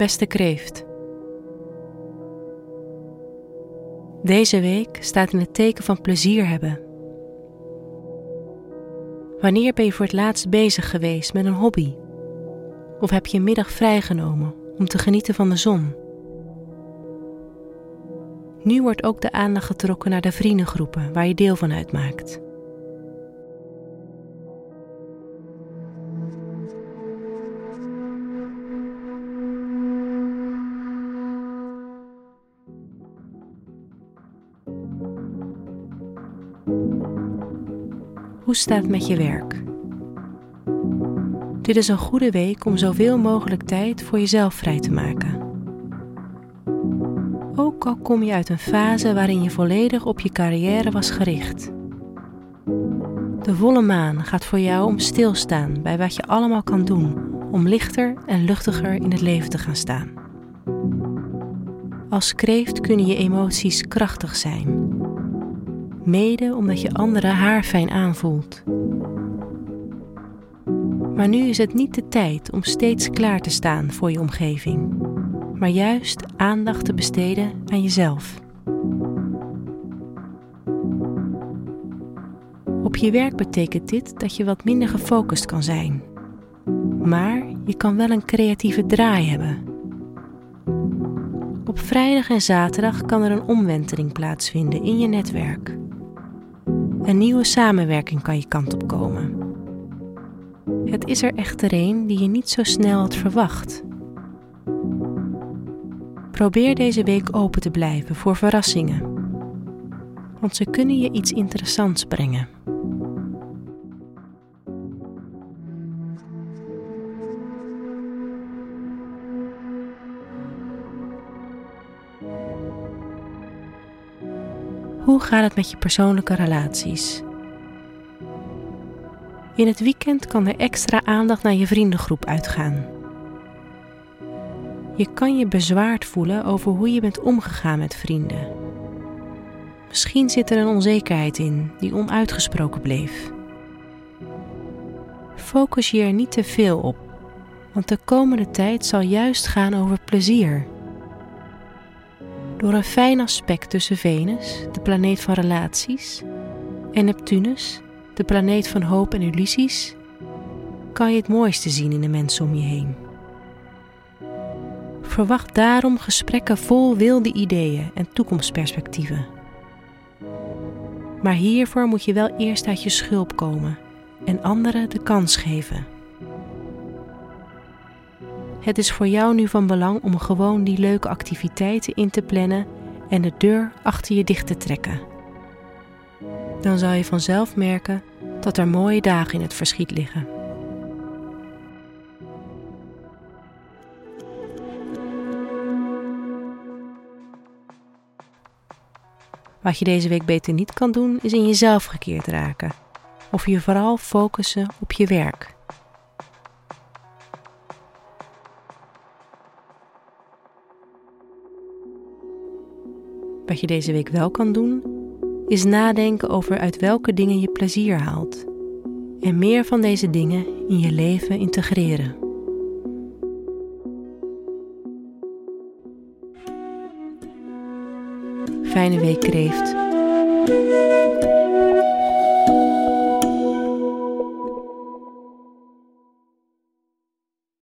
Beste kreeft. Deze week staat in het teken van plezier hebben. Wanneer ben je voor het laatst bezig geweest met een hobby? Of heb je een middag vrijgenomen om te genieten van de zon? Nu wordt ook de aandacht getrokken naar de vriendengroepen waar je deel van uitmaakt. Hoe staat het met je werk? Dit is een goede week om zoveel mogelijk tijd voor jezelf vrij te maken. Ook al kom je uit een fase waarin je volledig op je carrière was gericht. De volle maan gaat voor jou om stilstaan bij wat je allemaal kan doen om lichter en luchtiger in het leven te gaan staan. Als kreeft kunnen je emoties krachtig zijn mede omdat je anderen haarfijn aanvoelt. Maar nu is het niet de tijd om steeds klaar te staan voor je omgeving, maar juist aandacht te besteden aan jezelf. Op je werk betekent dit dat je wat minder gefocust kan zijn. Maar je kan wel een creatieve draai hebben. Op vrijdag en zaterdag kan er een omwenteling plaatsvinden in je netwerk. Een nieuwe samenwerking kan je kant op komen. Het is er echter een die je niet zo snel had verwacht. Probeer deze week open te blijven voor verrassingen, want ze kunnen je iets interessants brengen. Hoe gaat het met je persoonlijke relaties? In het weekend kan er extra aandacht naar je vriendengroep uitgaan. Je kan je bezwaard voelen over hoe je bent omgegaan met vrienden. Misschien zit er een onzekerheid in die onuitgesproken bleef. Focus je er niet te veel op, want de komende tijd zal juist gaan over plezier door een fijn aspect tussen Venus, de planeet van relaties, en Neptunus, de planeet van hoop en illusies, kan je het mooiste zien in de mensen om je heen. Verwacht daarom gesprekken vol wilde ideeën en toekomstperspectieven. Maar hiervoor moet je wel eerst uit je schulp komen en anderen de kans geven. Het is voor jou nu van belang om gewoon die leuke activiteiten in te plannen en de deur achter je dicht te trekken. Dan zal je vanzelf merken dat er mooie dagen in het verschiet liggen. Wat je deze week beter niet kan doen, is in jezelf gekeerd raken. Of je vooral focussen op je werk. Wat je deze week wel kan doen, is nadenken over uit welke dingen je plezier haalt en meer van deze dingen in je leven integreren. Fijne week kreeft.